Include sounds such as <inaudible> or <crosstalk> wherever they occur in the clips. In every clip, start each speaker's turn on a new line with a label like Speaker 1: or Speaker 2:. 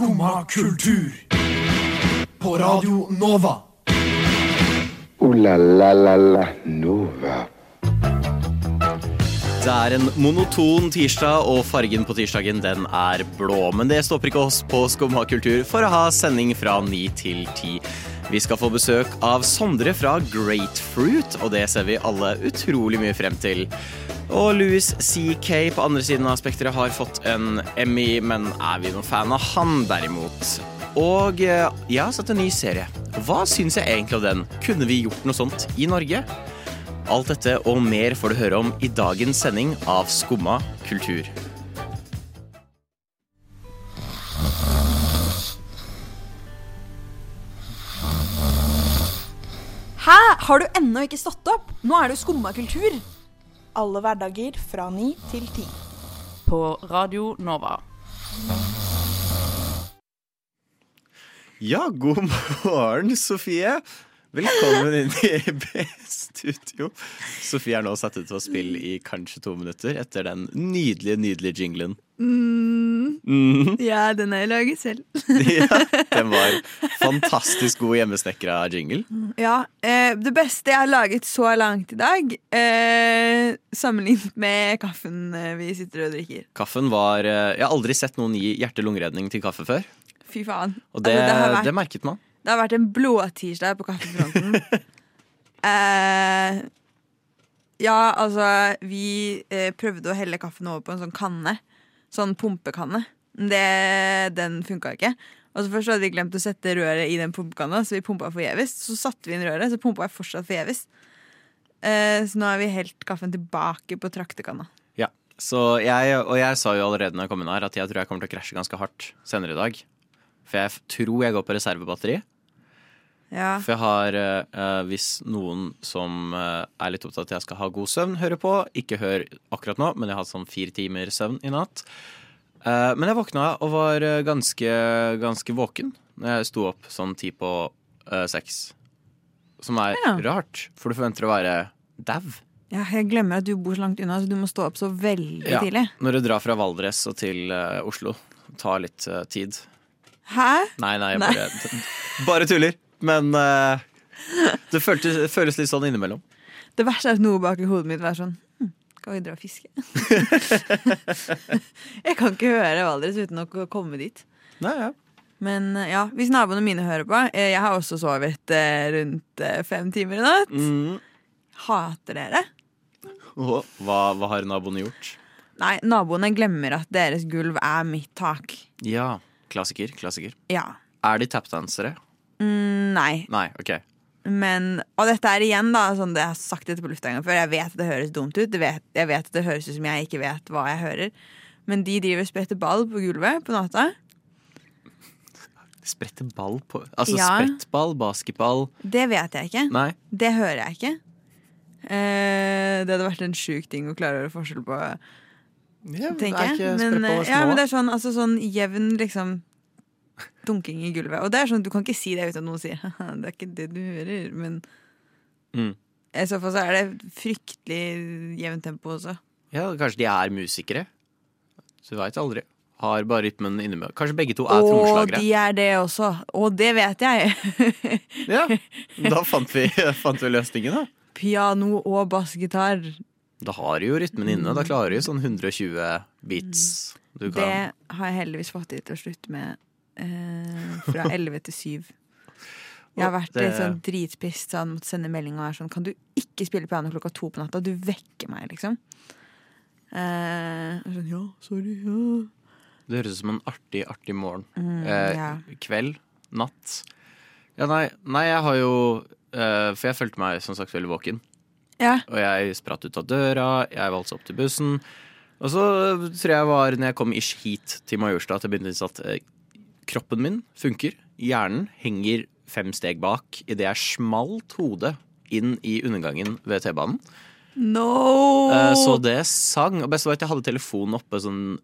Speaker 1: Skumma kultur. På Radio Nova.
Speaker 2: O-la-la-la-la Nova.
Speaker 3: Det er en monoton tirsdag, og fargen på tirsdagen den er blå. Men det stopper ikke oss på Skumma kultur for å ha sending fra ni til ti. Vi skal få besøk av Sondre fra Great Fruit, og det ser vi alle utrolig mye frem til. Og Louis CK på andre siden av spekteret har fått en Emmy, men er vi noen fan av han derimot? Og eh, jeg har sett en ny serie. Hva syns jeg egentlig om den? Kunne vi gjort noe sånt i Norge? Alt dette og mer får du høre om i dagens sending av Skumma kultur.
Speaker 4: Hæ? Har du ennå ikke stått opp? Nå er det jo skumma kultur.
Speaker 5: Alle hverdager fra ni til ti.
Speaker 6: På Radio Nova.
Speaker 3: Ja, god morgen, Sofie. Velkommen inn i EB-studio. Sofie er nå satt ut til å spille i kanskje to minutter etter den nydelige, nydelige jinglen. Mhm.
Speaker 4: Ja, den har jeg laget selv. <laughs>
Speaker 3: Ja, den var fantastisk god hjemmesnekra jingle.
Speaker 4: Ja, eh, Det beste jeg har laget så langt i dag, eh, sammenlignet med kaffen eh, vi sitter og drikker.
Speaker 3: Kaffen var eh, Jeg har aldri sett noen gi hjerte-lungeredning til kaffe før.
Speaker 4: Fy faen.
Speaker 3: Og det,
Speaker 4: Altså, det, vært,
Speaker 3: det merket man.
Speaker 4: Det har vært en blåtirsdag på kaffefronten. <laughs> eh, ja, altså Vi eh, prøvde å helle kaffen over på en sånn kanne. Sånn pumpekanne. Det, den funka ikke. Og så Først hadde vi glemt å sette røret i den pumpekanna, så vi pumpa forgjeves. Så satte vi inn røret, så pumpa jeg fortsatt forgjeves. Eh, så nå har vi helt kaffen tilbake på traktekanna.
Speaker 3: Ja, så jeg, Og jeg sa jo allerede når jeg kom inn her at jeg tror jeg kommer til å krasje ganske hardt senere i dag. For jeg tror jeg går på reservebatteri.
Speaker 4: Ja.
Speaker 3: For jeg har, eh, eh, hvis noen som eh, er litt opptatt av at jeg skal ha god søvn, hører på. Ikke hør akkurat nå, men jeg har hatt sånn fire timer søvn i natt. Eh, men jeg våkna og var eh, ganske, ganske våken når jeg sto opp sånn ti på eh, seks. Som er
Speaker 4: Ja.
Speaker 3: rart, for du forventer å være dau.
Speaker 4: ja, Jeg glemmer at du bor så langt unna, så du må stå opp så veldig
Speaker 3: Ja.
Speaker 4: tidlig.
Speaker 3: Når du drar fra Valdres og til Oslo. Tar litt tid.
Speaker 4: Hæ?
Speaker 3: Nei, nei, jeg bare, <laughs> bare tuller. Men uh, det føltes, føles litt sånn innimellom.
Speaker 4: Det verste er at noe bak i hodet mitt er sånn hm, Skal vi dra og fiske? <laughs> jeg kan ikke høre Valdres uten å komme dit.
Speaker 3: Nei, ja.
Speaker 4: Men eh, ja, hvis naboene mine hører på eh, Jeg har også sovet rundt fem timer i natt.
Speaker 3: Mm.
Speaker 4: Hater dere.
Speaker 3: Og hva, hva har naboene gjort?
Speaker 4: Nei, naboene glemmer at deres gulv er mitt tak.
Speaker 3: Ja, klassiker, klassiker.
Speaker 4: Ja.
Speaker 3: Er de tapdansere?
Speaker 4: Mm, nei.
Speaker 3: Nei, ok.
Speaker 4: Men, og dette er igjen da sånn det Jeg har sagt dette på lufta en gang før. Jeg vet at det høres dumt ut. Jeg vet, jeg vet at det høres ut som jeg ikke vet hva jeg hører. Men de driver og spretter ball på gulvet på natta.
Speaker 3: Sprette ball på Altså
Speaker 4: Ja.
Speaker 3: sprettball, basketball
Speaker 4: Det vet jeg ikke.
Speaker 3: Nei.
Speaker 4: Det hører jeg ikke. Eh, det hadde vært en sjuk ting å klare å gjøre forskjell på,
Speaker 3: Ja,
Speaker 4: tenker
Speaker 3: er
Speaker 4: jeg. Men, ja, men det er sånn, altså, sånn jevn liksom dunking i gulvet. Og det er sånn, du kan ikke si det uten at noen sier <laughs> det er ikke det du hører. Men
Speaker 3: Mm.
Speaker 4: i så fall så er det fryktelig jevnt tempo også.
Speaker 3: Ja, kanskje de er musikere? Så du veit aldri. Har bare rytmen innimellom. Kanskje begge to er
Speaker 4: Og
Speaker 3: trommeslagere?
Speaker 4: de er det også. Og det vet jeg. <laughs>
Speaker 3: Ja, da fant vi, fant vi løsningen, da.
Speaker 4: Piano og bassgitar.
Speaker 3: Da har du jo rytmen inne. Da klarer du sånn 120 beats. Du
Speaker 4: Det har jeg heldigvis fått til å slutte med eh, fra <laughs> 11 til 7. Jeg har vært litt sånn dritpist sånn, måtte sende melding og være sånn Kan du ikke spille piano klokka to på natta? Du vekker meg, liksom. Eh, sånn, ja, sorry. Ja.
Speaker 3: Det høres ut som en artig, artig morgen.
Speaker 4: Mm,
Speaker 3: eh,
Speaker 4: ja.
Speaker 3: Kveld. Natt. Ja, nei, nei jeg har jo eh, For jeg følte meg som sagt veldig våken.
Speaker 4: Ja.
Speaker 3: Og jeg spratt ut av døra, jeg valgte opp til bussen. Og så tror jeg var når jeg kom ish hit til Majorstua at jeg begynte å innse at eh, kroppen min funker. Hjernen henger fem steg bak idet jeg smalt hodet inn i undergangen ved T-banen.
Speaker 4: No!
Speaker 3: Eh, Så det sang. Og best var at jeg hadde telefonen oppe sånn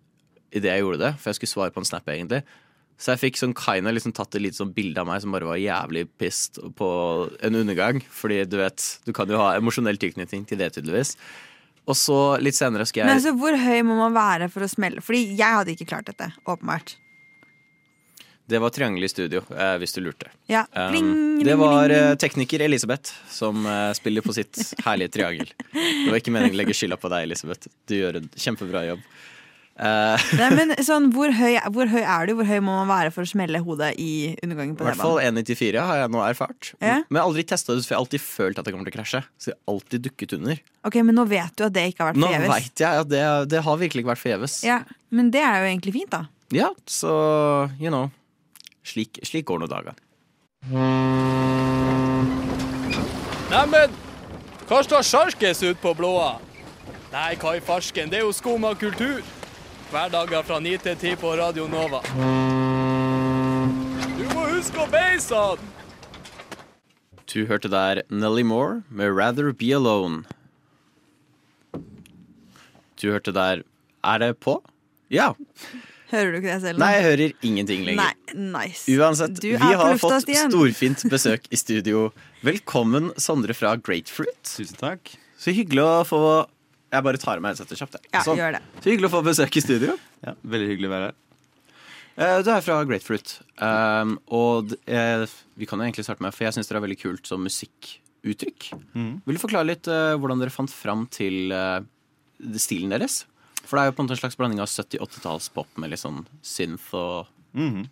Speaker 3: idet jeg gjorde det, for jeg skulle svare på en snap, egentlig. Så jeg fikk sånn kinda liksom tatt et lite sånn bilde av meg som bare var jævlig pissed på en undergang. Fordi du vet, du kan jo ha emosjonell tilknytning til det, tydeligvis. Og så litt senere skal jeg Men
Speaker 4: altså, hvor høy må man være for å smelle? Fordi jeg hadde ikke klart dette, åpenbart.
Speaker 3: Det var Triangel i studio, eh, hvis du lurte.
Speaker 4: Ja.
Speaker 3: Um,
Speaker 4: bling.
Speaker 3: det var eh, tekniker Elisabeth som eh, spiller på sitt herlige triangel. <laughs> Det var ikke meningen å legge skylda på deg, Elisabeth. Du gjør en kjempebra jobb. Eh, <laughs>
Speaker 4: Nei, men sånn, hvor, høy, hvor høy er du? Hvor høy må man være for å smelle hodet i undergangen
Speaker 3: I hvert fall 1,94 har jeg nå erfart.
Speaker 4: Ja.
Speaker 3: Men jeg har aldri testa det, for jeg har alltid følt at jeg kommer til å krasje. Så jeg har alltid dukket under.
Speaker 4: Ok, Men nå vet du at det ikke har vært
Speaker 3: Nå vet jeg at det, det har virkelig ikke vært forgjeves.
Speaker 4: Ja, men det er jo egentlig fint, da.
Speaker 3: Ja, så you know. Slik, slik går nå dagen.
Speaker 7: Neimen, hva står sjarkes ut på blåa? Nei, hva i farsken, det er jo skum av kultur. Hverdager fra 9 til 10 på Radio Nova. Du må huske å beise han!
Speaker 3: Du hørte der Nelly Moore med Rather Be Alone. Du hørte der Er det på? Ja.
Speaker 4: Hører du ikke det selv?
Speaker 3: Nei, jeg hører ingenting lenger.
Speaker 4: Nei, nice.
Speaker 3: Uansett,
Speaker 4: Du
Speaker 3: vi har fått
Speaker 4: igjen.
Speaker 3: storfint besøk i studio. Velkommen, Sondre fra Grapefruit.
Speaker 8: Tusen takk.
Speaker 3: Så hyggelig å få Jeg bare tar av meg headsetet kjapt. jeg.
Speaker 4: Ja,
Speaker 3: Sånn.
Speaker 4: gjør det.
Speaker 3: Så hyggelig å få besøk i studio.
Speaker 8: Ja, veldig hyggelig å være her.
Speaker 3: Eh, Du er fra Grapefruit. Um, og d- eh, vi kan jo egentlig starte med, for jeg syns dere er veldig kult som musikkuttrykk.
Speaker 8: Mhm.
Speaker 3: Vil du forklare litt eh, hvordan dere fant fram til eh, stilen deres? For det er jo på en måte en slags blanding av 70-80-tallspop med litt sånn synth og
Speaker 8: Mhm.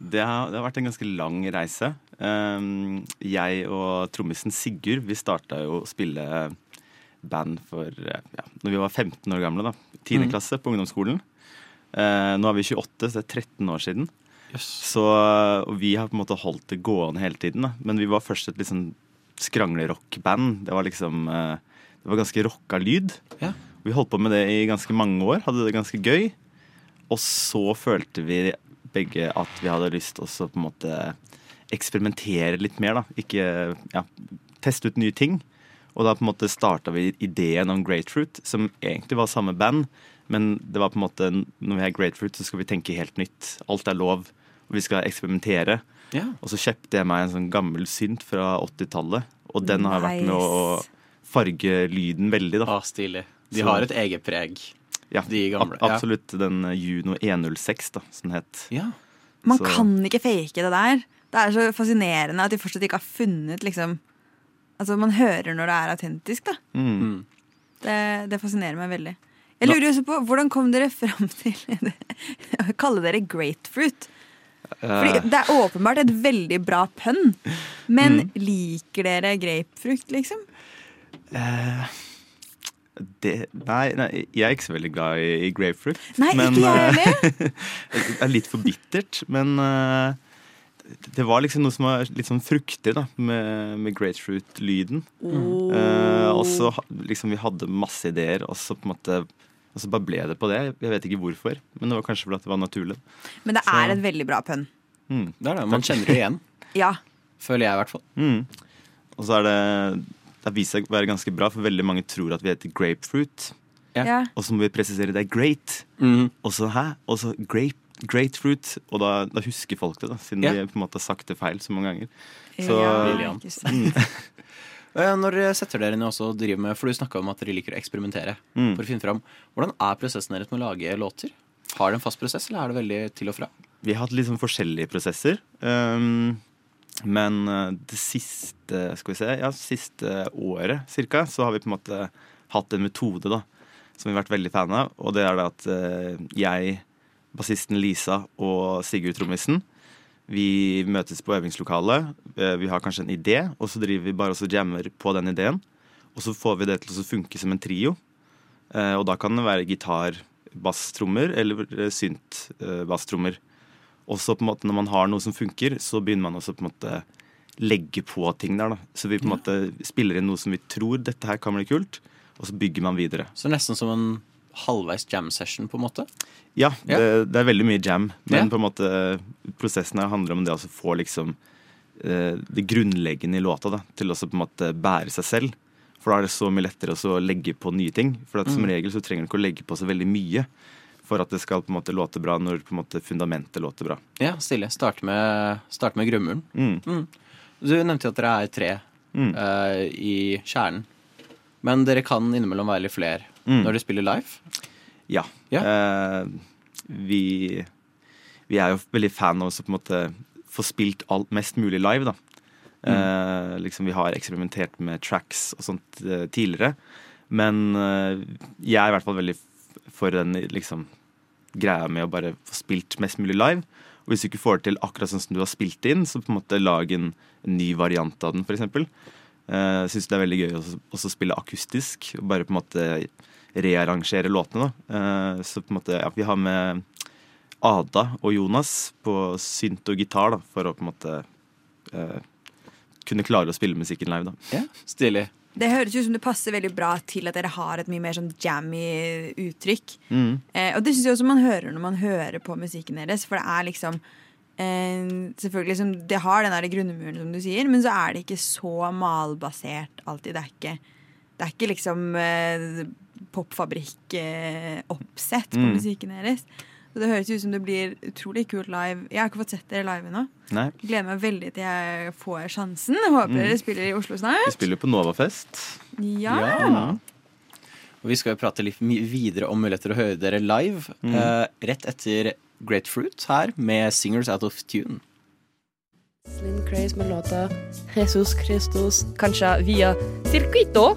Speaker 8: Det, har, det har vært en ganske lang reise. Um, jeg og trommisen Sigurd vi starta jo å spille band for eh, ja, når vi var 15 år gamle. da 10.
Speaker 3: Mm.
Speaker 8: klasse på ungdomsskolen. Eh, nå er vi 28, så det er 13 år siden.
Speaker 3: Yes.
Speaker 8: Så, og vi har på en måte holdt det gående hele tiden. Da. Men vi var først et litt sånn skranglerockband. Det var liksom eh, Det var ganske rocka lyd.
Speaker 3: Ja.
Speaker 8: Vi holdt på med det i ganske mange år, hadde det ganske gøy. Og så følte vi begge at vi hadde lyst til å på en måte eksperimentere litt mer. da. Ikke ja, teste ut nye ting. Og da på en måte starta vi ideen om Grapefruit, som egentlig var samme band. Men det var på en måte, når vi er Grapefruit, så skal vi tenke helt nytt. Alt er lov. Og vi skal eksperimentere.
Speaker 3: Ja.
Speaker 8: Og så kjøpte jeg meg en sånn gammel synt fra 80-tallet. Og den har vært med å farge lyden veldig, da.
Speaker 3: Ah, stilig. De
Speaker 8: Så-
Speaker 3: har et eget preg.
Speaker 8: Ja,
Speaker 3: De gamle,
Speaker 8: ab-
Speaker 3: ja.
Speaker 8: absolutt. Den eh, Juno 106, da, som den het.
Speaker 3: Ja.
Speaker 4: Man
Speaker 8: Så-
Speaker 4: kan ikke fake det der. Det er så fascinerende at de fortsatt ikke har funnet liksom Altså, man hører når det er autentisk, da.
Speaker 8: Mm.
Speaker 4: Det, det fascinerer meg veldig. Jeg lurer også på, Hvordan kom dere fram til <laughs> å kalle dere grapefruit? Fordi
Speaker 8: Eh,
Speaker 4: Det er åpenbart et veldig bra pønn, men
Speaker 8: Mm.
Speaker 4: liker dere grapefrukt, liksom?
Speaker 8: Uh, det, nei, nei, jeg er ikke så veldig glad i, i grapefruit.
Speaker 4: Nei,
Speaker 8: men,
Speaker 4: ikke jeg
Speaker 8: eh, <laughs>
Speaker 4: heller.
Speaker 8: Det er litt for bittert, men eh, det var liksom noe som var litt sånn fruktig da, med, med grapefruit-lyden. Eh, og så liksom vi hadde masse ideer, og så på en måte og så bare ble det på det. Jeg vet ikke hvorfor, men det var kanskje fordi det var naturlig.
Speaker 4: Men det
Speaker 8: så-
Speaker 4: er et veldig bra pønn.
Speaker 8: Mm.
Speaker 3: Det er det. Man kjenner det igjen. <laughs>
Speaker 4: Ja.
Speaker 3: Føler jeg, i hvert fall.
Speaker 8: Mm. Og så er det Det har vist seg å være ganske bra, for veldig mange tror at vi heter grapefruit.
Speaker 3: Ja.
Speaker 4: ja.
Speaker 8: Og så må vi presisere det er great.
Speaker 3: Mm.
Speaker 8: Og så hæ? Og så grape, grapefruit. Og da, da husker folk det, da, siden
Speaker 3: Ja.
Speaker 8: de på en måte har sagt det feil så mange ganger. Så-
Speaker 4: ja, ikke sant. <laughs>
Speaker 3: Eh, Når setter dere ned også og driver med For du snakka om at dere liker å eksperimentere.
Speaker 8: Mm.
Speaker 3: For å finne fram Hvordan er prosessen deres med å lage låter? Har det en fast prosess, eller er det veldig til og fra?
Speaker 8: Vi har hatt litt sånn forskjellige prosesser. Um, men uh, det siste skal vi se, ja, siste året cirka, så har vi på en måte hatt en metode da, som vi har vært veldig fan av. Og det er det at uh, jeg, bassisten Lisa og Sigurd trommisen, vi møtes på øvingslokalet. Uh, vi har kanskje en idé, og så driver vi bare og jammer på den ideen. Og så får vi det til å funke som en trio. Uh, og da kan det være gitar, basstrommer eller uh, synt basstrommer. Og så på en måte når man har noe som funker, så begynner man også på en måte legge på ting der. da. Så vi på en måte spiller inn noe som vi tror dette her kan bli kult, og så bygger man videre.
Speaker 3: Så nesten som en halvveis jam session, på en måte?
Speaker 8: Ja,
Speaker 3: Ja.
Speaker 8: Det, det er veldig mye jam, men
Speaker 3: Ja.
Speaker 8: på en måte prosessen her handler om det å få liksom eh, det grunnleggende i låta da, til å på en måte bære seg selv. For da er det så mye lettere å legge på nye ting. For at som
Speaker 3: Mm.
Speaker 8: regel så trenger du ikke å legge på så veldig mye for at det skal på en måte låte bra når på en måte fundamentet låter bra.
Speaker 3: Ja, stille. Starte med, start med grunnmuren.
Speaker 8: Mm.
Speaker 3: Du nevnte jo at dere er tre
Speaker 8: Mm.
Speaker 3: eh, i kjernen. Men dere kan innimellom være litt flere
Speaker 8: Mm.
Speaker 3: når dere spiller live.
Speaker 8: Ja.
Speaker 3: Ja.
Speaker 8: Uh, vi vi er jo veldig fan av å på en måte få spilt alt mest mulig live, da. Eh, liksom Vi har eksperimentert med tracks og sånt uh, tidligere. Men eh, jeg er i hvert fall veldig for den liksom greia med å bare få spilt mest mulig live. Og hvis du ikke får det til akkurat sånn som du har spilt inn, så på en måte lag en, ny variant av den, f.eks. Uh, Syns det er veldig gøy å spille akustisk. og Bare på en måte rearrangere låtene. da. Eh, så på en måte, ja, vi har med Ada og Jonas på synt og gitar da, for å på en måte eh, kunne klare å spille musikken live. da.
Speaker 3: Ja, Stilig.
Speaker 4: Det høres ut som det passer veldig bra til at dere har et mye mer sånn jammy uttrykk.
Speaker 8: Mm.
Speaker 4: Eh, og det syns jeg også man hører når man hører på musikken deres. For det er liksom eh, Selvfølgelig liksom, Det har den der grunnmuren, som du sier, men så er det ikke så malbasert alltid. Det er ikke, det er ikke liksom eh, popfabrikk-oppsett på
Speaker 8: Mm.
Speaker 4: musikken deres. Så det høres ut som det blir utrolig kult live. Jeg har ikke fått sett dere live ennå. Gleder meg veldig til jeg får sjansen. Håper dere spiller i Oslo snart.
Speaker 8: vi spiller på Novafest.
Speaker 4: Ja.
Speaker 3: Og vi skal jo prate litt videre om muligheter å høre dere live eh, rett etter Grapefruit her med Singers Out of Tune.
Speaker 9: Slim Craze med låta Jesus Christus, kanskje via Circuito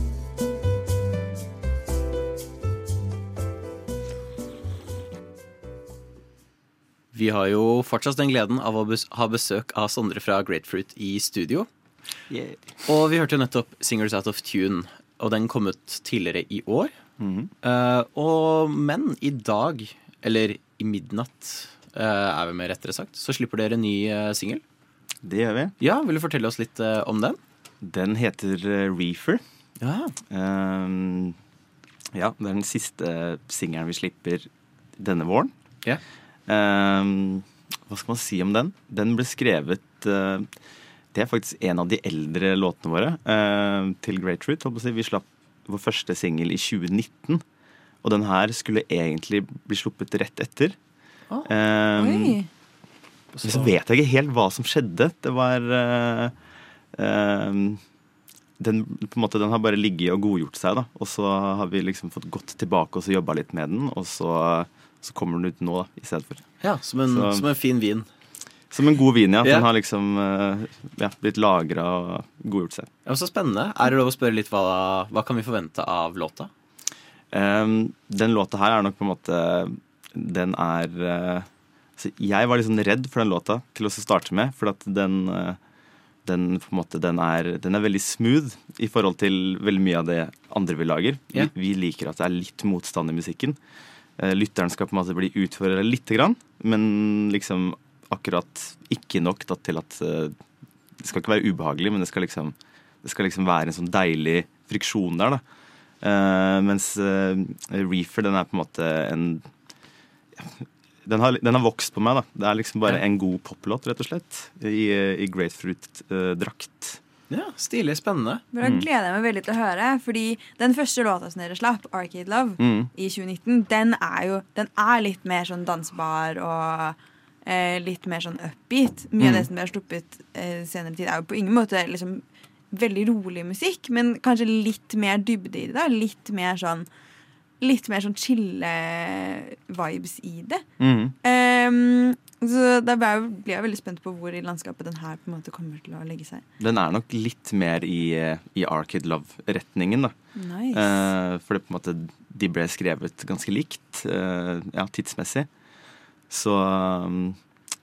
Speaker 3: Vi har jo fortsatt den gleden av å ha besøk av Sondre fra Grapefruit i studio. Og vi hørte jo nettopp Singers Out of Tune, og den kom ut tidligere i år.
Speaker 8: Mm
Speaker 3: -hmm. uh, og, men i dag, eller i midnatt, uh, er vi med rettere sagt, så slipper dere ny uh, singel.
Speaker 8: Det gjør vi.
Speaker 3: Ja, vil du fortelle oss litt uh, om den?
Speaker 8: Den heter Reefer.
Speaker 3: Ja.
Speaker 8: Um, ja, det er den siste singelen vi slipper denne våren.
Speaker 3: Ja.
Speaker 8: Um, hva skal man si om den? Den ble skrevet uh, Det er faktisk en av de eldre låtene våre uh, til Great si. Vi slapp vår første singel i 2019. Og den her skulle egentlig bli sluppet rett etter.
Speaker 3: Oh,
Speaker 8: Um,
Speaker 4: Oi.
Speaker 8: men så vet jeg ikke helt hva som skjedde. Det var uh, eh, den, på en måte, den har bare ligget og godgjort seg, da. Og så har vi liksom fått gått tilbake og så jobba litt med den, og så, så kommer den ut nå, da, i stedet for.
Speaker 3: Ja, som en,
Speaker 8: Så-
Speaker 3: som en fin vin.
Speaker 8: Som en god vin, ja.
Speaker 3: Ja.
Speaker 8: Den har liksom eh, ja, blitt lagra og godgjort seg.
Speaker 3: Ja, så spennende. Er det lov å spørre litt hva, hva kan vi forvente av låta?
Speaker 8: Um, den låta her er nok på en måte Den er uh, Jeg var sånn redd for den låta til å starte med, for at den uh, den, på en måte, den, er, den er veldig smooth i forhold til veldig mye av det andre vi lager.
Speaker 3: Yeah.
Speaker 8: Vi, vi liker at det er litt motstand i musikken. Eh, lytteren skal på en måte bli utfordret lite grann, men liksom akkurat ikke nok da, til at eh, Det skal ikke være ubehagelig, men det skal liksom, det skal liksom være en sånn deilig friksjon der. da. Uh, mens uh, Reefer, den er på en måte en ja, den, har, den har vokst på meg, da. Det er liksom bare en god poplåt, rett og slett. I, i grapefruit-drakt.
Speaker 3: Ja, Stilig, spennende.
Speaker 4: Men da gleder jeg meg veldig til å høre. Fordi den første låta som dere slapp, 'Arcade Love',
Speaker 8: Mm.
Speaker 4: i 2019, den er jo den er litt mer sånn dansbar og eh, litt mer sånn upbeat. Mye av
Speaker 8: Mm.
Speaker 4: det som dere har sluppet eh, senere tid, er jo på ingen måte liksom veldig rolig musikk, men kanskje litt mer dybde i det. da Litt mer sånn Litt mer sånn chille vibes i det.
Speaker 8: Mm.
Speaker 4: Ehm, så da blir jeg veldig spent på hvor i landskapet den her på en måte kommer til å legge seg.
Speaker 8: Den er nok litt mer i, eh, i Arcade Love-retningen, da.
Speaker 4: Nice.
Speaker 8: Eh, for det på en måte de ble skrevet ganske likt, eh, ja, tidsmessig. Så um,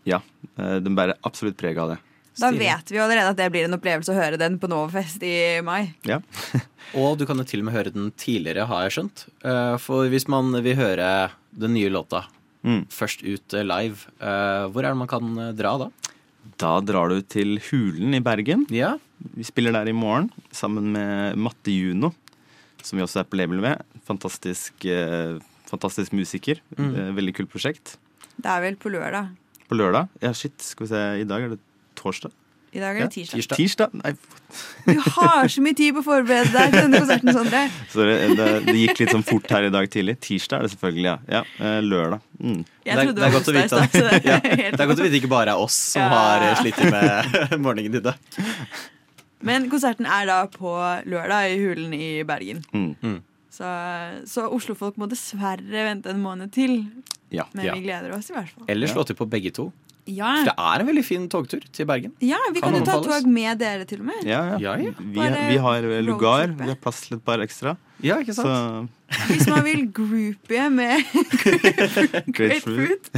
Speaker 8: ja. eh, den bærer absolutt preg av det.
Speaker 4: Da vet vi jo allerede at det blir en opplevelse å høre den på Novafest i mai.
Speaker 8: Ja. <laughs>
Speaker 3: Og du kan jo til og med høre den tidligere, har jeg skjønt. Eh, For hvis man vil høre den nye låta
Speaker 8: Mm.
Speaker 3: først ut eh, live, eh, hvor er det man kan eh, dra da?
Speaker 8: Da drar du til Hulen i Bergen.
Speaker 3: Ja,
Speaker 8: Vi spiller der i morgen sammen med Matte Juno, som vi også er på label med. Fantastisk, fantastisk musiker.
Speaker 3: Mm.
Speaker 8: Veldig kult prosjekt.
Speaker 4: Det er vel på lørdag.
Speaker 8: På lørdag Ja, shit, skal vi se. I dag er det torsdag.
Speaker 4: I dag er det tirsdag.
Speaker 8: Tirsdag. Tirsdag? Nei,
Speaker 4: Du har så mye tid på å forberede deg til denne konserten, Sondre. <laughs>
Speaker 8: sorry, det, det gikk litt sånn fort her i dag tidlig. Tirsdag er det selvfølgelig, ja. ja eh, lørdag. Mm.
Speaker 4: Jeg
Speaker 3: det,
Speaker 4: trodde
Speaker 3: det, er
Speaker 4: var
Speaker 3: godt å vite at,
Speaker 4: det <laughs>
Speaker 3: ja, det er godt å vite ikke bare er oss som
Speaker 4: Ja.
Speaker 3: har eh, slitt med <laughs> morgenen i dag.
Speaker 4: Men konserten er da på lørdag i Hulen i Bergen.
Speaker 8: Mm.
Speaker 4: Så, så Oslo-folk må dessverre vente en måned til.
Speaker 8: Ja.
Speaker 4: Men
Speaker 3: Ja.
Speaker 4: vi gleder oss i hvert fall.
Speaker 3: Eller slå til på begge to.
Speaker 4: Ja,
Speaker 3: For det er en veldig fin togtur til Bergen.
Speaker 4: ja vi kan
Speaker 3: Kan
Speaker 4: jo ta tog med dere, til og med.
Speaker 8: Ja, ja.
Speaker 3: Ja, ja.
Speaker 8: Vi, vi har eh, lugar, vi har plass til et par ekstra.
Speaker 3: Ja, ikke sant?
Speaker 8: Så
Speaker 4: Hvis man vil groupie med <laughs> Great Fruit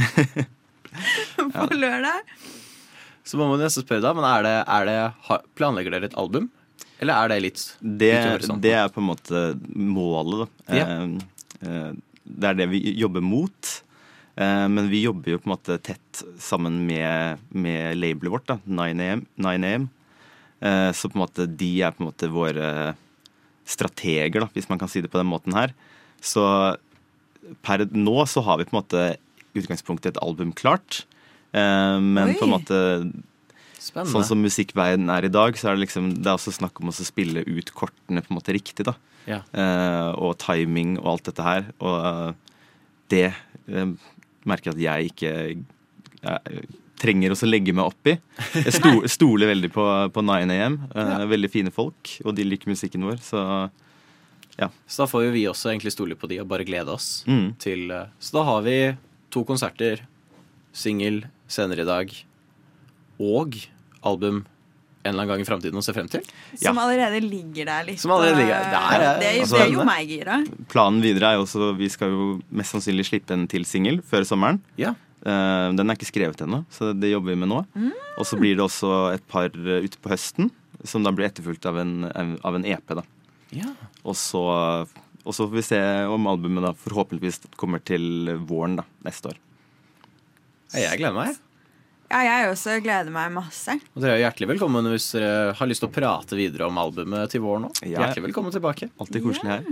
Speaker 4: <laughs> på lørdag.
Speaker 3: Så må man nesten spørre da, men er det, er det, planlegger dere et album? Eller er det litt
Speaker 8: det, det er på en måte målet, da.
Speaker 3: Ja.
Speaker 8: Eh, eh, det er det vi jobber mot. Eh, men vi jobber jo på en måte tett sammen med, med labelet vårt, da, 9AM. 9AM. Eh, så på en måte de er på en måte våre strateger, da, hvis man kan si det på den måten her. Så per nå så har vi på en måte utgangspunktet et album klart. Eh, men
Speaker 4: Oi.
Speaker 8: på en måte
Speaker 3: Spennende.
Speaker 8: Sånn som musikkverdenen er i dag, så er det liksom Det er også snakk om å spille ut kortene på en måte riktig, da.
Speaker 3: Ja.
Speaker 8: Eh, og timing og alt dette her. Og det merker at jeg ikke jeg, trenger også legge meg opp i. Jeg sto, <laughs> stoler veldig på, på 9AM. Eh, Veldig fine folk, og de liker musikken vår, så
Speaker 3: Så da får jo vi også egentlig stole på de og bare glede oss
Speaker 8: Mm.
Speaker 3: til eh, Så da har vi to konserter, singel senere i dag, og album en eller annen gang i framtiden å se frem til.
Speaker 4: Som allerede ligger der litt.
Speaker 3: Som allerede ligger der. Det er, eh,
Speaker 4: det,
Speaker 8: altså-
Speaker 4: det er jo meg gira.
Speaker 8: planen videre er jo også Vi skal jo mest sannsynlig slippe en til singel før sommeren.
Speaker 3: Ja.
Speaker 8: Uh, Den er ikke skrevet ennå, så det jobber vi med nå. Og så blir det også et par eh, ute på høsten, som da blir etterfulgt av en, av en EP. da.
Speaker 3: Ja.
Speaker 8: Og så, og så får vi se om albumet da forhåpentligvis kommer til våren da, neste år.
Speaker 3: Jeg gleder meg.
Speaker 4: Ja, jeg også gleder meg masse.
Speaker 3: Og dere er hjertelig velkommen hvis dere har lyst til å prate videre om albumet til våren òg.
Speaker 8: Ja.
Speaker 3: Hjertelig velkommen tilbake.
Speaker 8: Alltid koselig her.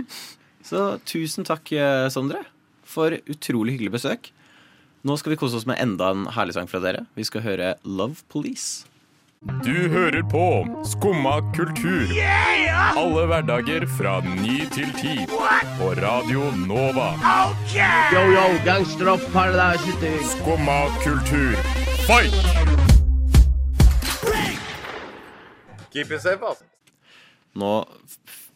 Speaker 3: Så tusen takk, eh, Sondre, for utrolig hyggelig besøk. Nå skal vi kose oss med enda en herlig sang fra dere. Vi skal høre Love Police.
Speaker 10: Du hører på Skumma kultur. Alle hverdager fra ny til ti. På Radio Nova.
Speaker 1: Yo, yo, gangsteropp, paradise
Speaker 10: Skumma kultur, fight!
Speaker 3: Keep it safe, ass. Nå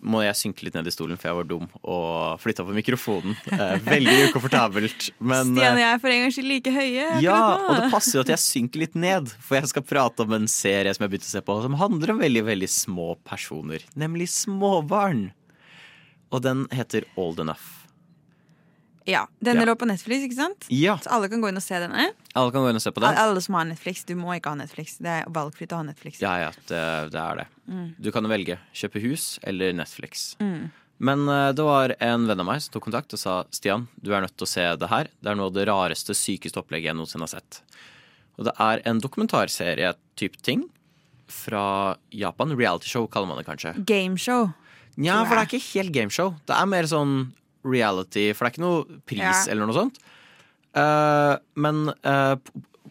Speaker 3: må jeg synke litt ned i stolen, for jeg var dum og flytta på mikrofonen. Eh, veldig ukomfortabelt. Men
Speaker 4: Stian og
Speaker 3: eh,
Speaker 4: jeg er for en gangs skyld like høye.
Speaker 3: ja,
Speaker 4: nå.
Speaker 3: og det passer jo at jeg synker litt ned, for jeg skal prate om en serie som jeg begynte å se på, som handler om veldig, veldig små personer, nemlig småbarn. Og den heter Old Enough.
Speaker 4: Ja, Denne
Speaker 3: Ja.
Speaker 4: lå på Netflix, ikke sant?
Speaker 3: Ja.
Speaker 4: Så alle kan gå inn og se denne.
Speaker 3: Alle kan gå inn og se på den.
Speaker 4: Alle som har Netflix. Du må ikke ha Netflix. Det er valgfritt å ha Netflix.
Speaker 3: Ja, ja, det, det er det.
Speaker 4: Mm.
Speaker 3: Du kan velge kjøpe hus eller Netflix.
Speaker 4: Mm.
Speaker 3: Men eh, det var en venn av meg som tok kontakt og sa Stian, du er nødt til å se det her. Det er noe av det rareste, sykeste opplegget jeg noensinne har sett. Og det er en dokumentarserie-type ting fra Japan. Realityshow kaller man det kanskje.
Speaker 4: Gameshow.
Speaker 3: Nja, for det er ikke helt gameshow. Det er mer sånn reality, for det er ikke noe pris
Speaker 4: Ja.
Speaker 3: eller noe sånt. Uh, men uh,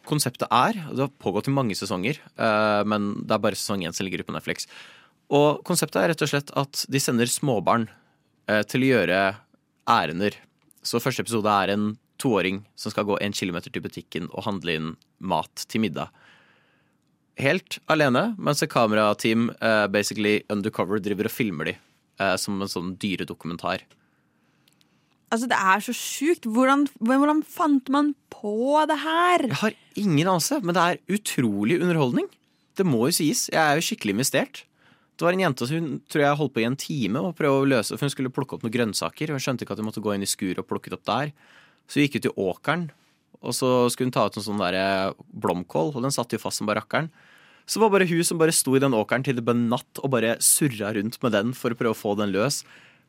Speaker 3: konseptet er og Det har pågått i mange sesonger, uh, men det er bare sesong én som ligger ute på Netflix. Og konseptet er rett og slett at de sender småbarn til å gjøre ærender. Så første episode er en toåring som skal gå en kilometer til butikken og handle inn mat til middag. Helt alene, mens et kamerateam basically undercover driver og filmer de som en sånn dyredokumentar.
Speaker 4: Altså, det er så sjukt. Hvordan, hvordan fant man på det her?
Speaker 3: Jeg har ingen anelse, men det er utrolig underholdning. Det må jo sies. Jeg er jo skikkelig investert. Det var en jente som hun tror jeg holdt på i en time og prøvde å løse, for hun skulle plukke opp noen grønnsaker. Hun skjønte ikke at hun måtte gå inn i skuret og plukke det opp der. Så hun gikk ut i åkeren, og så skulle hun ta ut en sånn der blomkål, og den satt jo fast som barrakkeren. Så var bare hun som bare sto i den åkeren til det ble natt og bare surra rundt med den for å prøve å få den løs.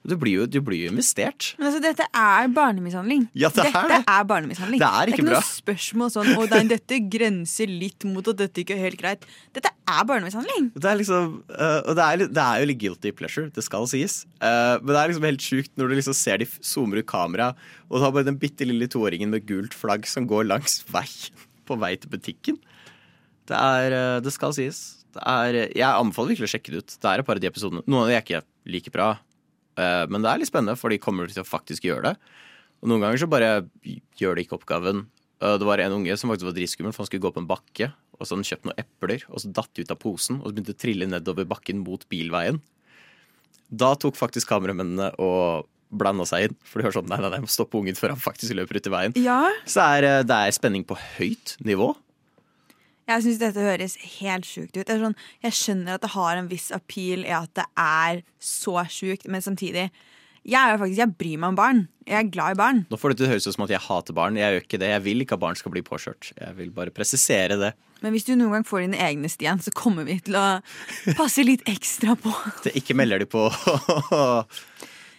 Speaker 3: Du blir jo, du blir investert.
Speaker 4: Men altså, dette er barnemishandling.
Speaker 3: Ja, det er
Speaker 4: dette
Speaker 3: det.
Speaker 4: er barnemishandling.
Speaker 3: Det er ikke
Speaker 4: ikke
Speaker 3: bra.
Speaker 4: noe spørsmål sånn Å nei, dette grenser litt mot at dette ikke er helt greit. Dette er barnemishandling.
Speaker 3: Det er liksom uh, Og det er, det er jo litt guilty pleasure, det skal sies. Uh, men det er liksom helt sjukt når du liksom ser de zoomer ut kamera, og du har bare den bitte lille toåringen med gult flagg som går langs vei <laughs> på vei til butikken. Det er uh, Det skal sies. Det er, jeg anbefaler virkelig å sjekke det ut. Det er et par av de episodene. Noen av de er ikke like bra, men det er litt spennende, for de kommer til å faktisk gjøre det. Og noen ganger så bare gjør de ikke oppgaven. Eh, Det var en unge som faktisk var dritskummel, for han skulle gå på en bakke, og så hadde han kjøpt noen epler, og så datt de ut av posen, og så begynte å trille nedover bakken mot bilveien. Da tok faktisk kameramennene og blanda seg inn, for de var sånn nei, nei, nei, jeg må stoppe ungen før han faktisk løper ut i veien.
Speaker 4: Ja,
Speaker 3: Så er, eh, det er spenning på høyt nivå.
Speaker 4: Jeg syns dette høres helt sjukt ut. Sånn, jeg skjønner at det har en viss appeal i at det er så sjukt, men samtidig jeg, er faktisk, jeg bryr meg om barn. Jeg er glad i barn.
Speaker 3: Nå får det til å høres ut som at jeg hater barn. Jeg gjør ikke det. Jeg vil ikke at barn skal bli påkjørt. Jeg vil bare presisere det.
Speaker 4: Men hvis du noen gang får dine egne, Stian, så kommer vi til å passe litt ekstra på. <laughs>
Speaker 3: det ikke melder de på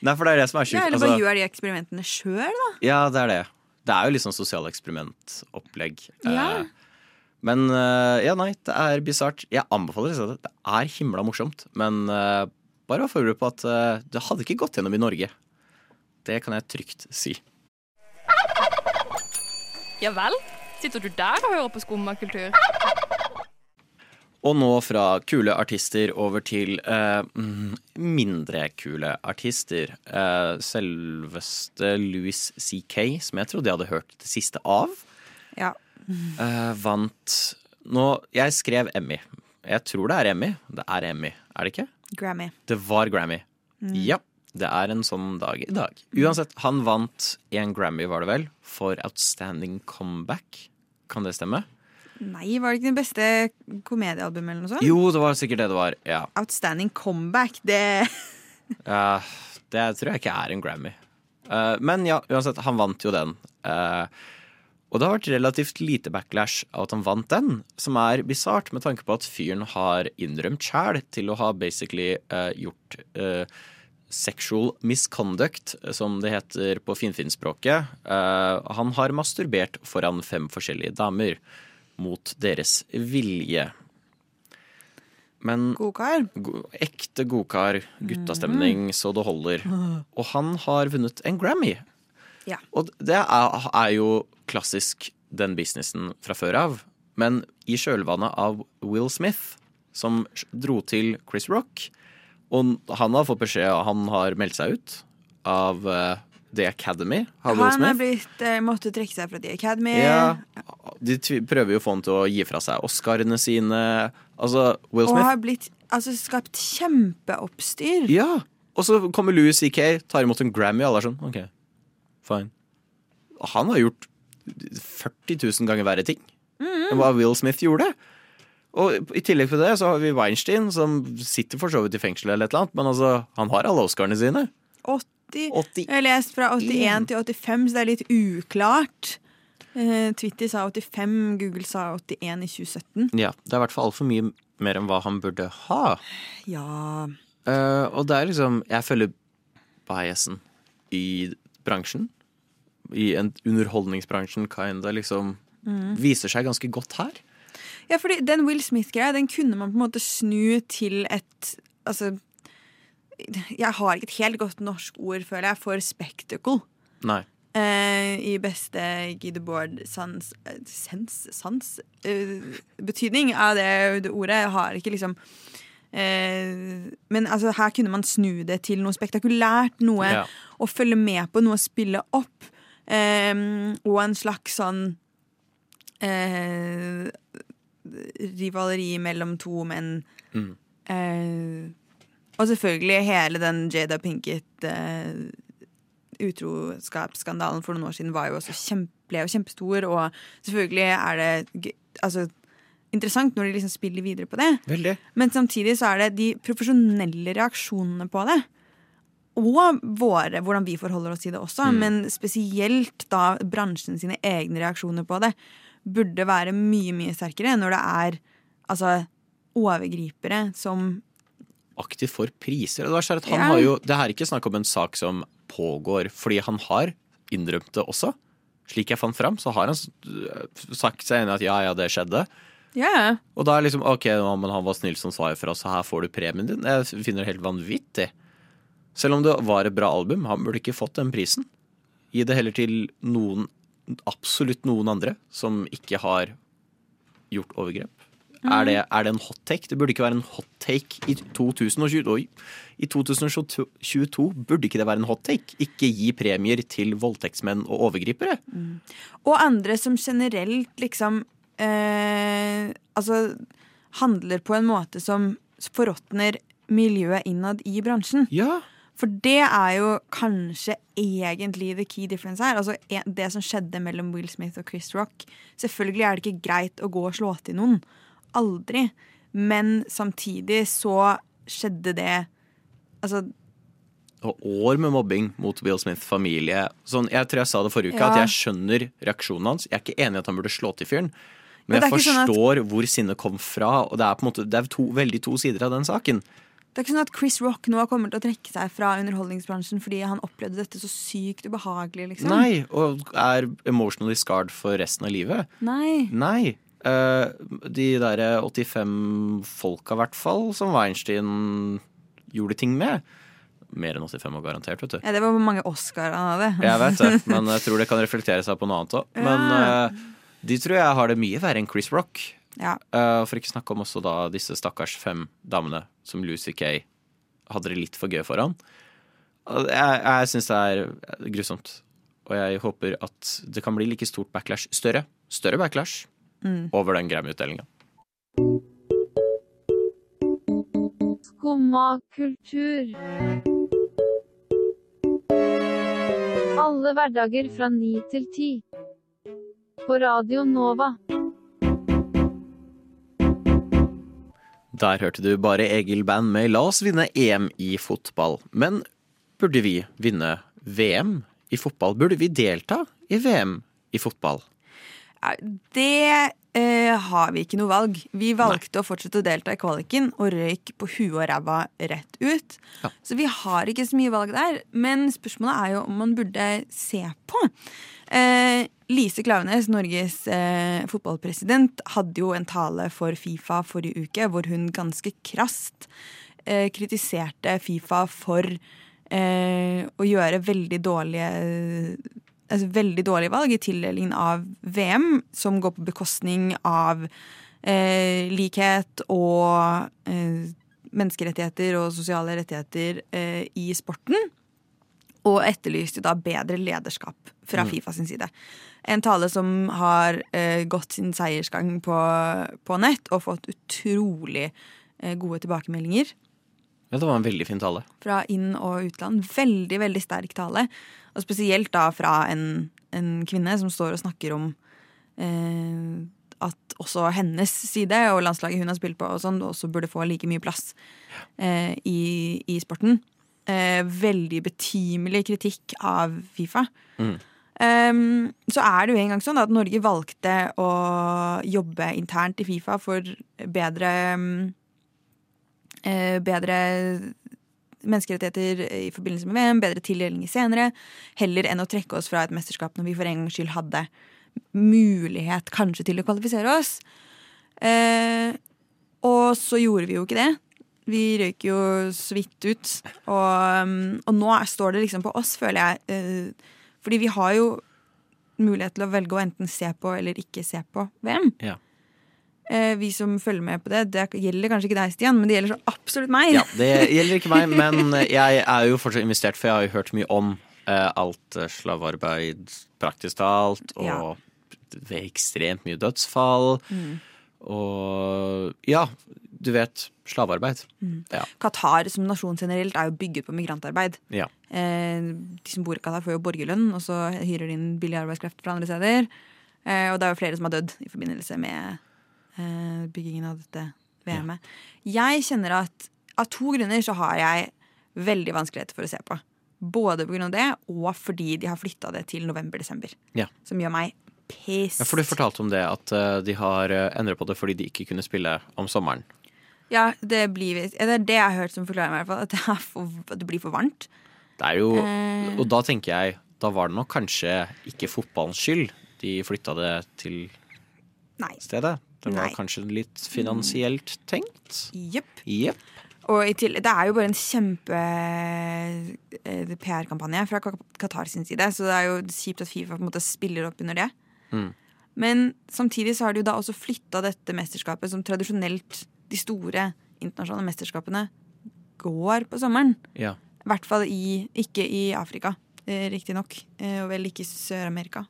Speaker 3: Nei, for det er det som er sjukt.
Speaker 4: Ja, eller bare
Speaker 3: Altså,
Speaker 4: gjør de eksperimentene sjøl, da.
Speaker 3: ja, det er det. Det er jo litt sånn sosiale eksperimentopplegg.
Speaker 4: Ja.
Speaker 3: Eh, Men eh, ja, nei, det er bisart. Jeg anbefaler det. Det er himla morsomt. Men eh, bare vær forberedt på at eh, det hadde ikke gått gjennom i Norge. Det kan jeg trygt si.
Speaker 11: Ja vel? Sitter du der og hører på skummakultur?
Speaker 3: Og nå fra kule artister over til eh, mm, mindre kule artister. Eh, selveste Louis C.K., som jeg trodde jeg hadde hørt det siste av,
Speaker 4: Ja.
Speaker 3: Eh, vant Nå, Jeg skrev Emmy. Jeg tror det er Emmy. Det er Emmy, er det ikke?
Speaker 4: Grammy.
Speaker 3: Det var Grammy.
Speaker 4: Mm.
Speaker 3: Ja. Det er en sånn dag i dag. Uansett, han vant en Grammy, var det vel, for Outstanding Comeback. Kan det stemme?
Speaker 4: Nei, var det ikke det beste komediealbumet eller noe sånt?
Speaker 3: Jo, det var sikkert det det var. Ja.
Speaker 4: Outstanding comeback, det <laughs>
Speaker 3: Ja, det tror jeg ikke er en Grammy. Uh, men ja, uansett, han vant jo den. Eh, og det har vært relativt lite backlash av at han vant den, som er bisart med tanke på at fyren har innrømt sjæl til å ha basically uh, gjort uh, sexual misconduct, som det heter på finfinnspråket. Uh, han har masturbert foran fem forskjellige damer mot deres vilje. Men
Speaker 4: Godkar.
Speaker 3: Go ekte godkar, guttastemning så det holder. <laughs> Og han har vunnet en Grammy.
Speaker 4: Ja.
Speaker 3: Og det er, er jo klassisk den businessen fra før av. Men i kjølvannet av Will Smith, som dro til Chris Rock Og han har fått beskjed, han har meldt seg ut av eh, The Academy.
Speaker 4: Han har blitt, eh, måtte trekke seg fra The Academy.
Speaker 3: Ja, de prøver jo å få han til å gi fra seg Oscarene sine. Altså, Will Smith Og
Speaker 4: har blitt altså, skapt kjempeoppstyr.
Speaker 3: Ja, og så kommer Louis C.K., tar imot en Grammy, og alle er sånn OK, fine. Han har gjort 40 000 ganger verre ting
Speaker 4: Mm.
Speaker 3: enn hva Will Smith gjorde. Og i tillegg til det så har vi Weinstein, som sitter for så vidt i fengsel eller et eller annet, men altså, han har alle Oscarene sine.
Speaker 4: 80. Jeg har lest fra 81 til 85, så det er litt uklart. Eh, Twitter sa 85, Google sa 81 i 2017.
Speaker 3: Ja, det er i hvert fall altfor mye mer enn hva han burde ha.
Speaker 4: Ja
Speaker 3: Uh, og det er liksom Jeg følger biasen i bransjen. I en underholdningsbransjen, kinda, liksom
Speaker 4: Mm.
Speaker 3: viser seg ganske godt her.
Speaker 4: Ja, fordi den Will Smith-greia, den kunne man på en måte snu til et Altså Jeg har ikke et helt godt norsk ord, føler jeg, for spectacle.
Speaker 3: Nei.
Speaker 4: Uh, I beste Debord sans, sans eh, betydning av det, det ordet. Jeg har ikke liksom uh, Men altså, her kunne man snu det til noe spektakulært. Noe
Speaker 12: Ja.
Speaker 4: å følge med på, noe å spille opp. Og en slags sånn eh, rivaleri mellom to menn.
Speaker 3: Mm.
Speaker 4: Eh, og selvfølgelig hele den Jada Pinkett eh, utroskapsskandalen for noen år siden var jo også kjempe, ble jo kjempestor, og selvfølgelig er det altså, interessant når de liksom spiller videre på det.
Speaker 3: Veldig.
Speaker 4: Men samtidig så er det de profesjonelle reaksjonene på det. Og våre, hvordan vi forholder oss til det også,
Speaker 3: Mm.
Speaker 4: men spesielt da bransjen sine egne reaksjoner på det, burde være mye, mye sterkere når det er altså overgripere som
Speaker 3: Aktivt for priser. Det, er han
Speaker 4: Ja.
Speaker 3: har jo, det er ikke snakk om en sak som pågår, fordi han har innrømt det også. Slik jeg fant fram, så har han sagt seg enig i at ja, ja, det skjedde.
Speaker 4: Yeah.
Speaker 3: Og da er liksom OK, men han var snill som sa ifra, så her får du premien din. Jeg finner det helt vanvittig. Selv om det var et bra album, han burde ikke fått den prisen. Gi det heller til noen, absolutt noen andre, som ikke har gjort overgrep. Er, det, er det en hot take? Det burde ikke være en hot take i 2022. Oi. I 2022 burde ikke det være en hot take. Ikke gi premier til voldtektsmenn og overgripere.
Speaker 4: Og andre som generelt liksom eh, Altså handler på en måte som forråtner miljøet innad i bransjen.
Speaker 3: Ja.
Speaker 4: For det er jo kanskje egentlig the key difference her. Altså Det som skjedde mellom Will Smith og Chris Rock. Selvfølgelig er det ikke greit å gå og slå til noen. Aldri. Men samtidig så skjedde det Altså
Speaker 3: Og år med mobbing mot Will Smith familie. Sånn, jeg tror jeg sa det forrige uke,
Speaker 4: Ja.
Speaker 3: at jeg skjønner reaksjonen hans. Jeg er ikke enig i at han burde slå til fyren. Men
Speaker 4: Men
Speaker 3: jeg
Speaker 4: forstår sånn at-
Speaker 3: hvor sinnet kom fra, og det er på en måte Det er to, veldig to sider av den saken.
Speaker 4: Det er ikke sånn at Chris Rock nå kommer til å trekke seg fra underholdningsbransjen fordi han opplevde dette så sykt ubehagelig, liksom.
Speaker 3: Nei, og er emotionally scarred for resten av livet.
Speaker 4: Nei.
Speaker 3: Nei. Uh, de derre 85 folka, i hvert fall, som Weinstein gjorde ting med. Mer enn 85 og garantert, vet du.
Speaker 4: Ja, det var hvor mange Oscar han hadde.
Speaker 3: Jeg vet det, men jeg <laughs> tror det kan reflektere seg på noe annet òg. Men eh, de tror jeg har det mye verre enn Chris Rock.
Speaker 4: Ja.
Speaker 3: Uh, for ikke snakke om også da disse stakkars fem damene som Lucy Kay hadde det litt for gøy foran. Jeg, jeg syns det er grusomt. Og jeg håper at det kan bli like stort backlash, større, større backlash,
Speaker 4: Mm.
Speaker 3: over den Grammy-utdelinga.
Speaker 12: Skumma kultur. Alle hverdager fra ni til ti. På Radio Nova.
Speaker 3: Der hørte du bare Egil Band med La oss vinne EM i fotball. Men burde vi vinne VM i fotball? Burde vi delta i VM i fotball?
Speaker 4: Det eh, har vi ikke noe valg. Vi valgte å fortsette å delta i kvaliken og røyk på huet og ræva rett ut. Så vi har ikke så mye valg der. Men spørsmålet er jo om man burde se på. Eh, Lise Klaveness, Norges eh, fotballpresident, hadde jo en tale for Fifa forrige uke hvor hun ganske krast eh, kritiserte Fifa for eh, å gjøre veldig dårlige altså veldig dårlige valg i tildelingen av VM, som går på bekostning av eh, likhet og eh, menneskerettigheter og sosiale rettigheter eh, i sporten. Og etterlyste da bedre lederskap fra
Speaker 13: Mm.
Speaker 4: Fifa sin side. En tale som har eh, gått sin seiersgang på, på nett og fått utrolig eh, gode tilbakemeldinger
Speaker 3: Ja, det var en veldig fin tale.
Speaker 4: fra inn- og utland. Veldig, veldig sterk tale. Og spesielt da fra en, en kvinne som står og snakker om eh, at også hennes side og landslaget hun har spilt på, og sånn, også burde få like mye plass eh, i, i sporten. Eh, veldig betimelig kritikk av Fifa.
Speaker 3: Mm.
Speaker 4: Um, så er det jo en gang sånn at Norge valgte å jobbe internt i Fifa for bedre um, Bedre menneskerettigheter i forbindelse med VM, bedre tildelinger senere, heller enn å trekke oss fra et mesterskap når vi for en gangs skyld hadde mulighet kanskje til å kvalifisere oss. Uh, og så gjorde vi jo ikke det. Vi røyk jo så vidt ut. Og, um, og nå står det liksom på oss, føler jeg. Eh, fordi vi har jo mulighet til å velge å enten se på eller ikke se på VM.
Speaker 3: Ja.
Speaker 4: Eh, vi som følger med på det. Det gjelder kanskje ikke deg, Stian, men det gjelder så absolutt meg.
Speaker 3: Ja, Det gjelder ikke meg, men jeg er jo fortsatt investert, for jeg har jo hørt mye om eh, alt eh, slavearbeid, praktisk talt, og
Speaker 4: Ja.
Speaker 3: ekstremt mye dødsfall.
Speaker 4: Mm.
Speaker 3: Og ja, du vet slavearbeid.
Speaker 4: Mm.
Speaker 3: Ja.
Speaker 4: Qatar som nasjon generelt er jo bygget på migrantarbeid.
Speaker 3: ja.
Speaker 4: Eh, de som bor i Qatar, får jo borgerlønn, og så hyrer de inn billig arbeidskraft fra andre steder. Eh, og det er jo flere som har dødd i forbindelse med eh, byggingen av dette VM-et. Jeg kjenner at av to grunner så har jeg veldig vanskeligheter for å se på. Både pga. det, og fordi de har flytta det til november-desember.
Speaker 3: Ja.
Speaker 4: Som gjør meg pissed.
Speaker 3: ja, for du fortalte om det, at eh, de har uh, endret på det fordi de ikke kunne spille om sommeren.
Speaker 4: Ja, det, blir, det er det jeg har hørt som forklarer meg, i hvert fall. At det, er for, at det blir for varmt.
Speaker 3: Det er jo,
Speaker 4: Eh.
Speaker 3: Og da tenker jeg, da var det nok kanskje ikke fotballens skyld de flytta det til
Speaker 4: Nei.
Speaker 3: stedet. Det var
Speaker 4: Nei.
Speaker 3: kanskje litt finansielt tenkt.
Speaker 4: Jepp.
Speaker 3: Yep.
Speaker 4: Og i tillegg, det er jo bare en kjempe eh, PR-kampanje fra Qatar sin side, så det er jo kjipt at Fifa på en måte spiller opp under det.
Speaker 3: Mm.
Speaker 4: Men samtidig så har de jo da også flytta dette mesterskapet, som tradisjonelt de store internasjonale mesterskapene går på sommeren.
Speaker 3: Ja.
Speaker 4: I hvert fall i, ikke i Afrika, eh, riktignok. Eh, og vel ikke i Sør-Amerika.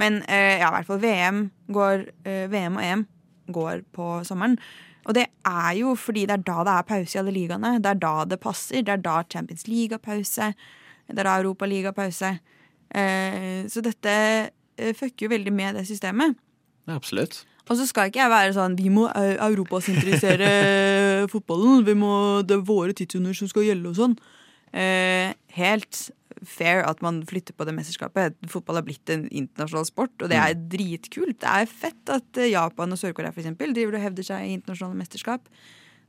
Speaker 4: Men eh, ja, i hvert fall VM, går, VM og EM går på sommeren. Og det er jo fordi det er da det er pause i alle ligaene. Det er da det passer. Det er da Champions League har pause. Det er da Europaliga har pause. Eh, så dette fucker jo veldig med det systemet.
Speaker 3: Ja, absolutt.
Speaker 4: Og så skal ikke jeg være sånn Vi må europasentrisere <laughs> fotballen. Vi må, det er våre tidshunder som skal gjelde og sånn. Eh, helt fair at man flytter på det mesterskapet. Fotball har blitt en internasjonal sport, og det er dritkult. Det er fett at eh, Japan og Sør-Korea for eksempel, driver og hevder seg i internasjonale mesterskap.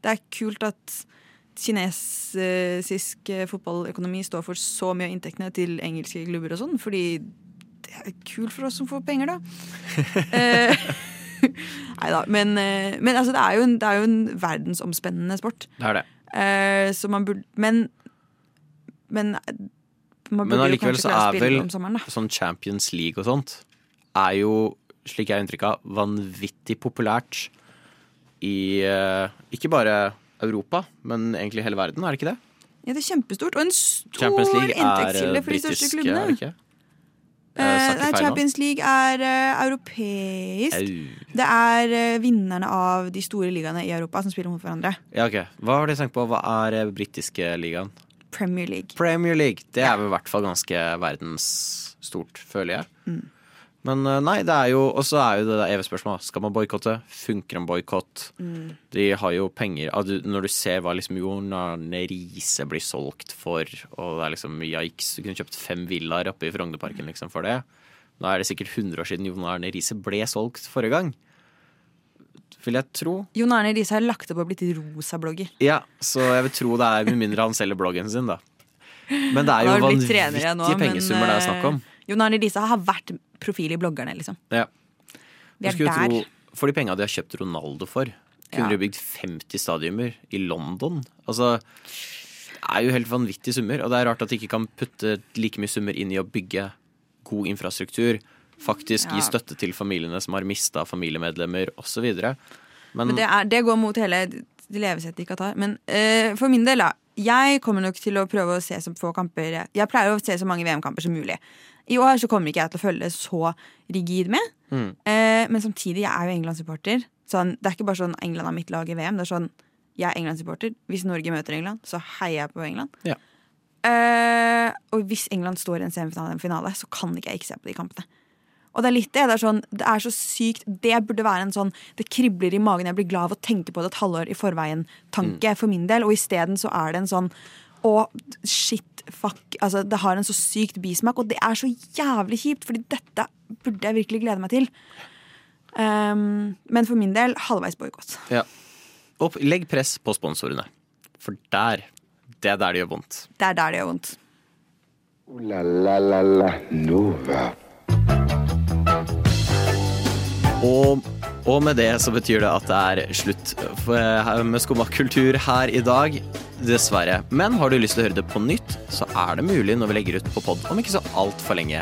Speaker 4: Det er kult at kinesisk eh, fotballøkonomi står for så mye av inntektene til engelske klubber og sånn, fordi kult for oss som får penger, da. <laughs> Eh, <laughs> Nei da. Men, eh, men altså, det, er jo en, det er jo en verdensomspennende sport.
Speaker 3: Det er det.
Speaker 4: Eh, så man burde Men Men man
Speaker 3: Men
Speaker 4: burde jo
Speaker 3: allikevel så er vel sånn Champions League og sånt er jo, slik jeg har inntrykk av, vanvittig populært i ikke bare Europa, men egentlig hele verden, er det ikke det?
Speaker 4: Ja, det er kjempestort. Og en stor
Speaker 3: Champions League
Speaker 4: inntektskilde for de største
Speaker 3: klubbene. er det ikke? Eh,
Speaker 4: Eh,
Speaker 3: sa ikke
Speaker 4: nei. Champions League er uh, europeisk.
Speaker 3: Au.
Speaker 4: Det er uh, vinnerne av de store ligaene i Europa som spiller mot hverandre.
Speaker 3: Ja, ok. Hva har du tenkt på? Hva er uh, britiske ligaen?
Speaker 4: Premier League.
Speaker 3: Premier League. Det er vel i hvert fall ganske verdensstort, føler jeg.
Speaker 4: Mm.
Speaker 3: Men eh, nei, det er jo Og så er jo det der evige spørsmålet. Skal man boikotte? Funker en boikott?
Speaker 4: Mm.
Speaker 3: De har jo penger Når du ser hva liksom Jon Arne Riise blir solgt for, og det er liksom yikes, du kunne kjøpt fem villaer oppe i Frognerparken liksom for det. Nå er det sikkert 100 år siden Jon Arne Riise ble solgt forrige gang. Vil jeg tro.
Speaker 4: Jon Arne Riise har lagt opp og blitt rosa-blogger.
Speaker 3: Ja, så jeg vil tro det er med mindre han selger bloggen sin, da. Men det er jo vanvittige
Speaker 4: men,
Speaker 3: pengesummer det er snakk om.
Speaker 4: eh, Jon Arne Riise har vært profil i bloggerne, liksom.
Speaker 3: Ja.
Speaker 4: Vi er der.
Speaker 3: tro, for de penga de har kjøpt Ronaldo for, kunne
Speaker 4: Ja.
Speaker 3: de bygd 50 stadiumer i London. Altså, det er jo helt vanvittige summer, og det er rart at de ikke kan putte like mye summer inn i å bygge god infrastruktur. Faktisk
Speaker 4: Ja.
Speaker 3: gi støtte til familiene som har mista familiemedlemmer, osv. Men,
Speaker 4: Men det, er, det går mot hele levesettet i Qatar. Men eh, for min del, da. Jeg kommer nok til å prøve å se så få kamper Jeg pleier å se så mange VM-kamper som mulig. I år så kommer ikke jeg til å følge så rigid med.
Speaker 3: Mm.
Speaker 4: Eh, men samtidig, jeg er jo England-supporter. Sånn, det er ikke bare sånn England er mitt lag i VM. Det er sånn, Jeg er England-supporter. Hvis Norge møter England, så heier jeg på England.
Speaker 3: Ja.
Speaker 4: Eh, og hvis England står i en semifinale, en finale, så kan ikke jeg ikke se på de kampene. Og det er litt det. Det er, sånn, det er så sykt Det burde være en sånn Det kribler i magen, jeg blir glad av å tenke på det et halvår i forveien-tanke for min del. Og isteden så er det en sånn Å, shit, fuck. Altså, det har en så sykt bismak, og det er så jævlig kjipt, Fordi dette burde jeg virkelig glede meg til. Um, men for min del halvveis boikott.
Speaker 3: ja. Og legg press på sponsorene, for der det er der det gjør vondt.
Speaker 4: Det er der det gjør vondt.
Speaker 2: Ooh la la la la Nova.
Speaker 3: Og, og med det så betyr det at det er slutt for- med Skumma kultur her i dag. Dessverre. Men har du lyst til å høre det på nytt, så er det mulig når vi legger ut på pod om ikke så altfor lenge.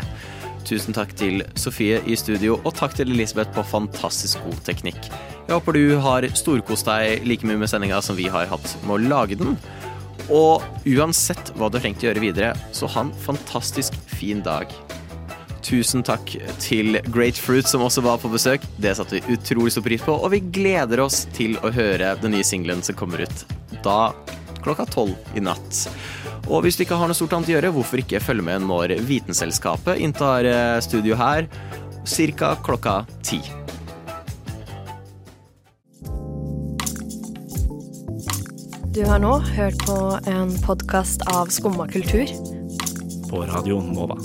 Speaker 3: Tusen takk til Sofie i studio, og takk til Elisabeth på fantastisk god teknikk. Jeg håper du har storkost deg like mye med sendinga som vi har hatt med å lage den. Og uansett hva du har tenkt å gjøre videre, så ha en fantastisk fin dag. Tusen takk til Great Fruit som også var på besøk. Det satte vi utrolig stor pris på, og vi gleder oss til å høre den nye singelen som kommer ut da klokka tolv i natt. Og hvis du ikke har noe stort annet å gjøre, hvorfor ikke følge med når Vitenselskapet inntar eh, studio her ca. klokka ti.
Speaker 13: Du har nå hørt på en podkast av Skumma kultur.
Speaker 14: På Radio Nova.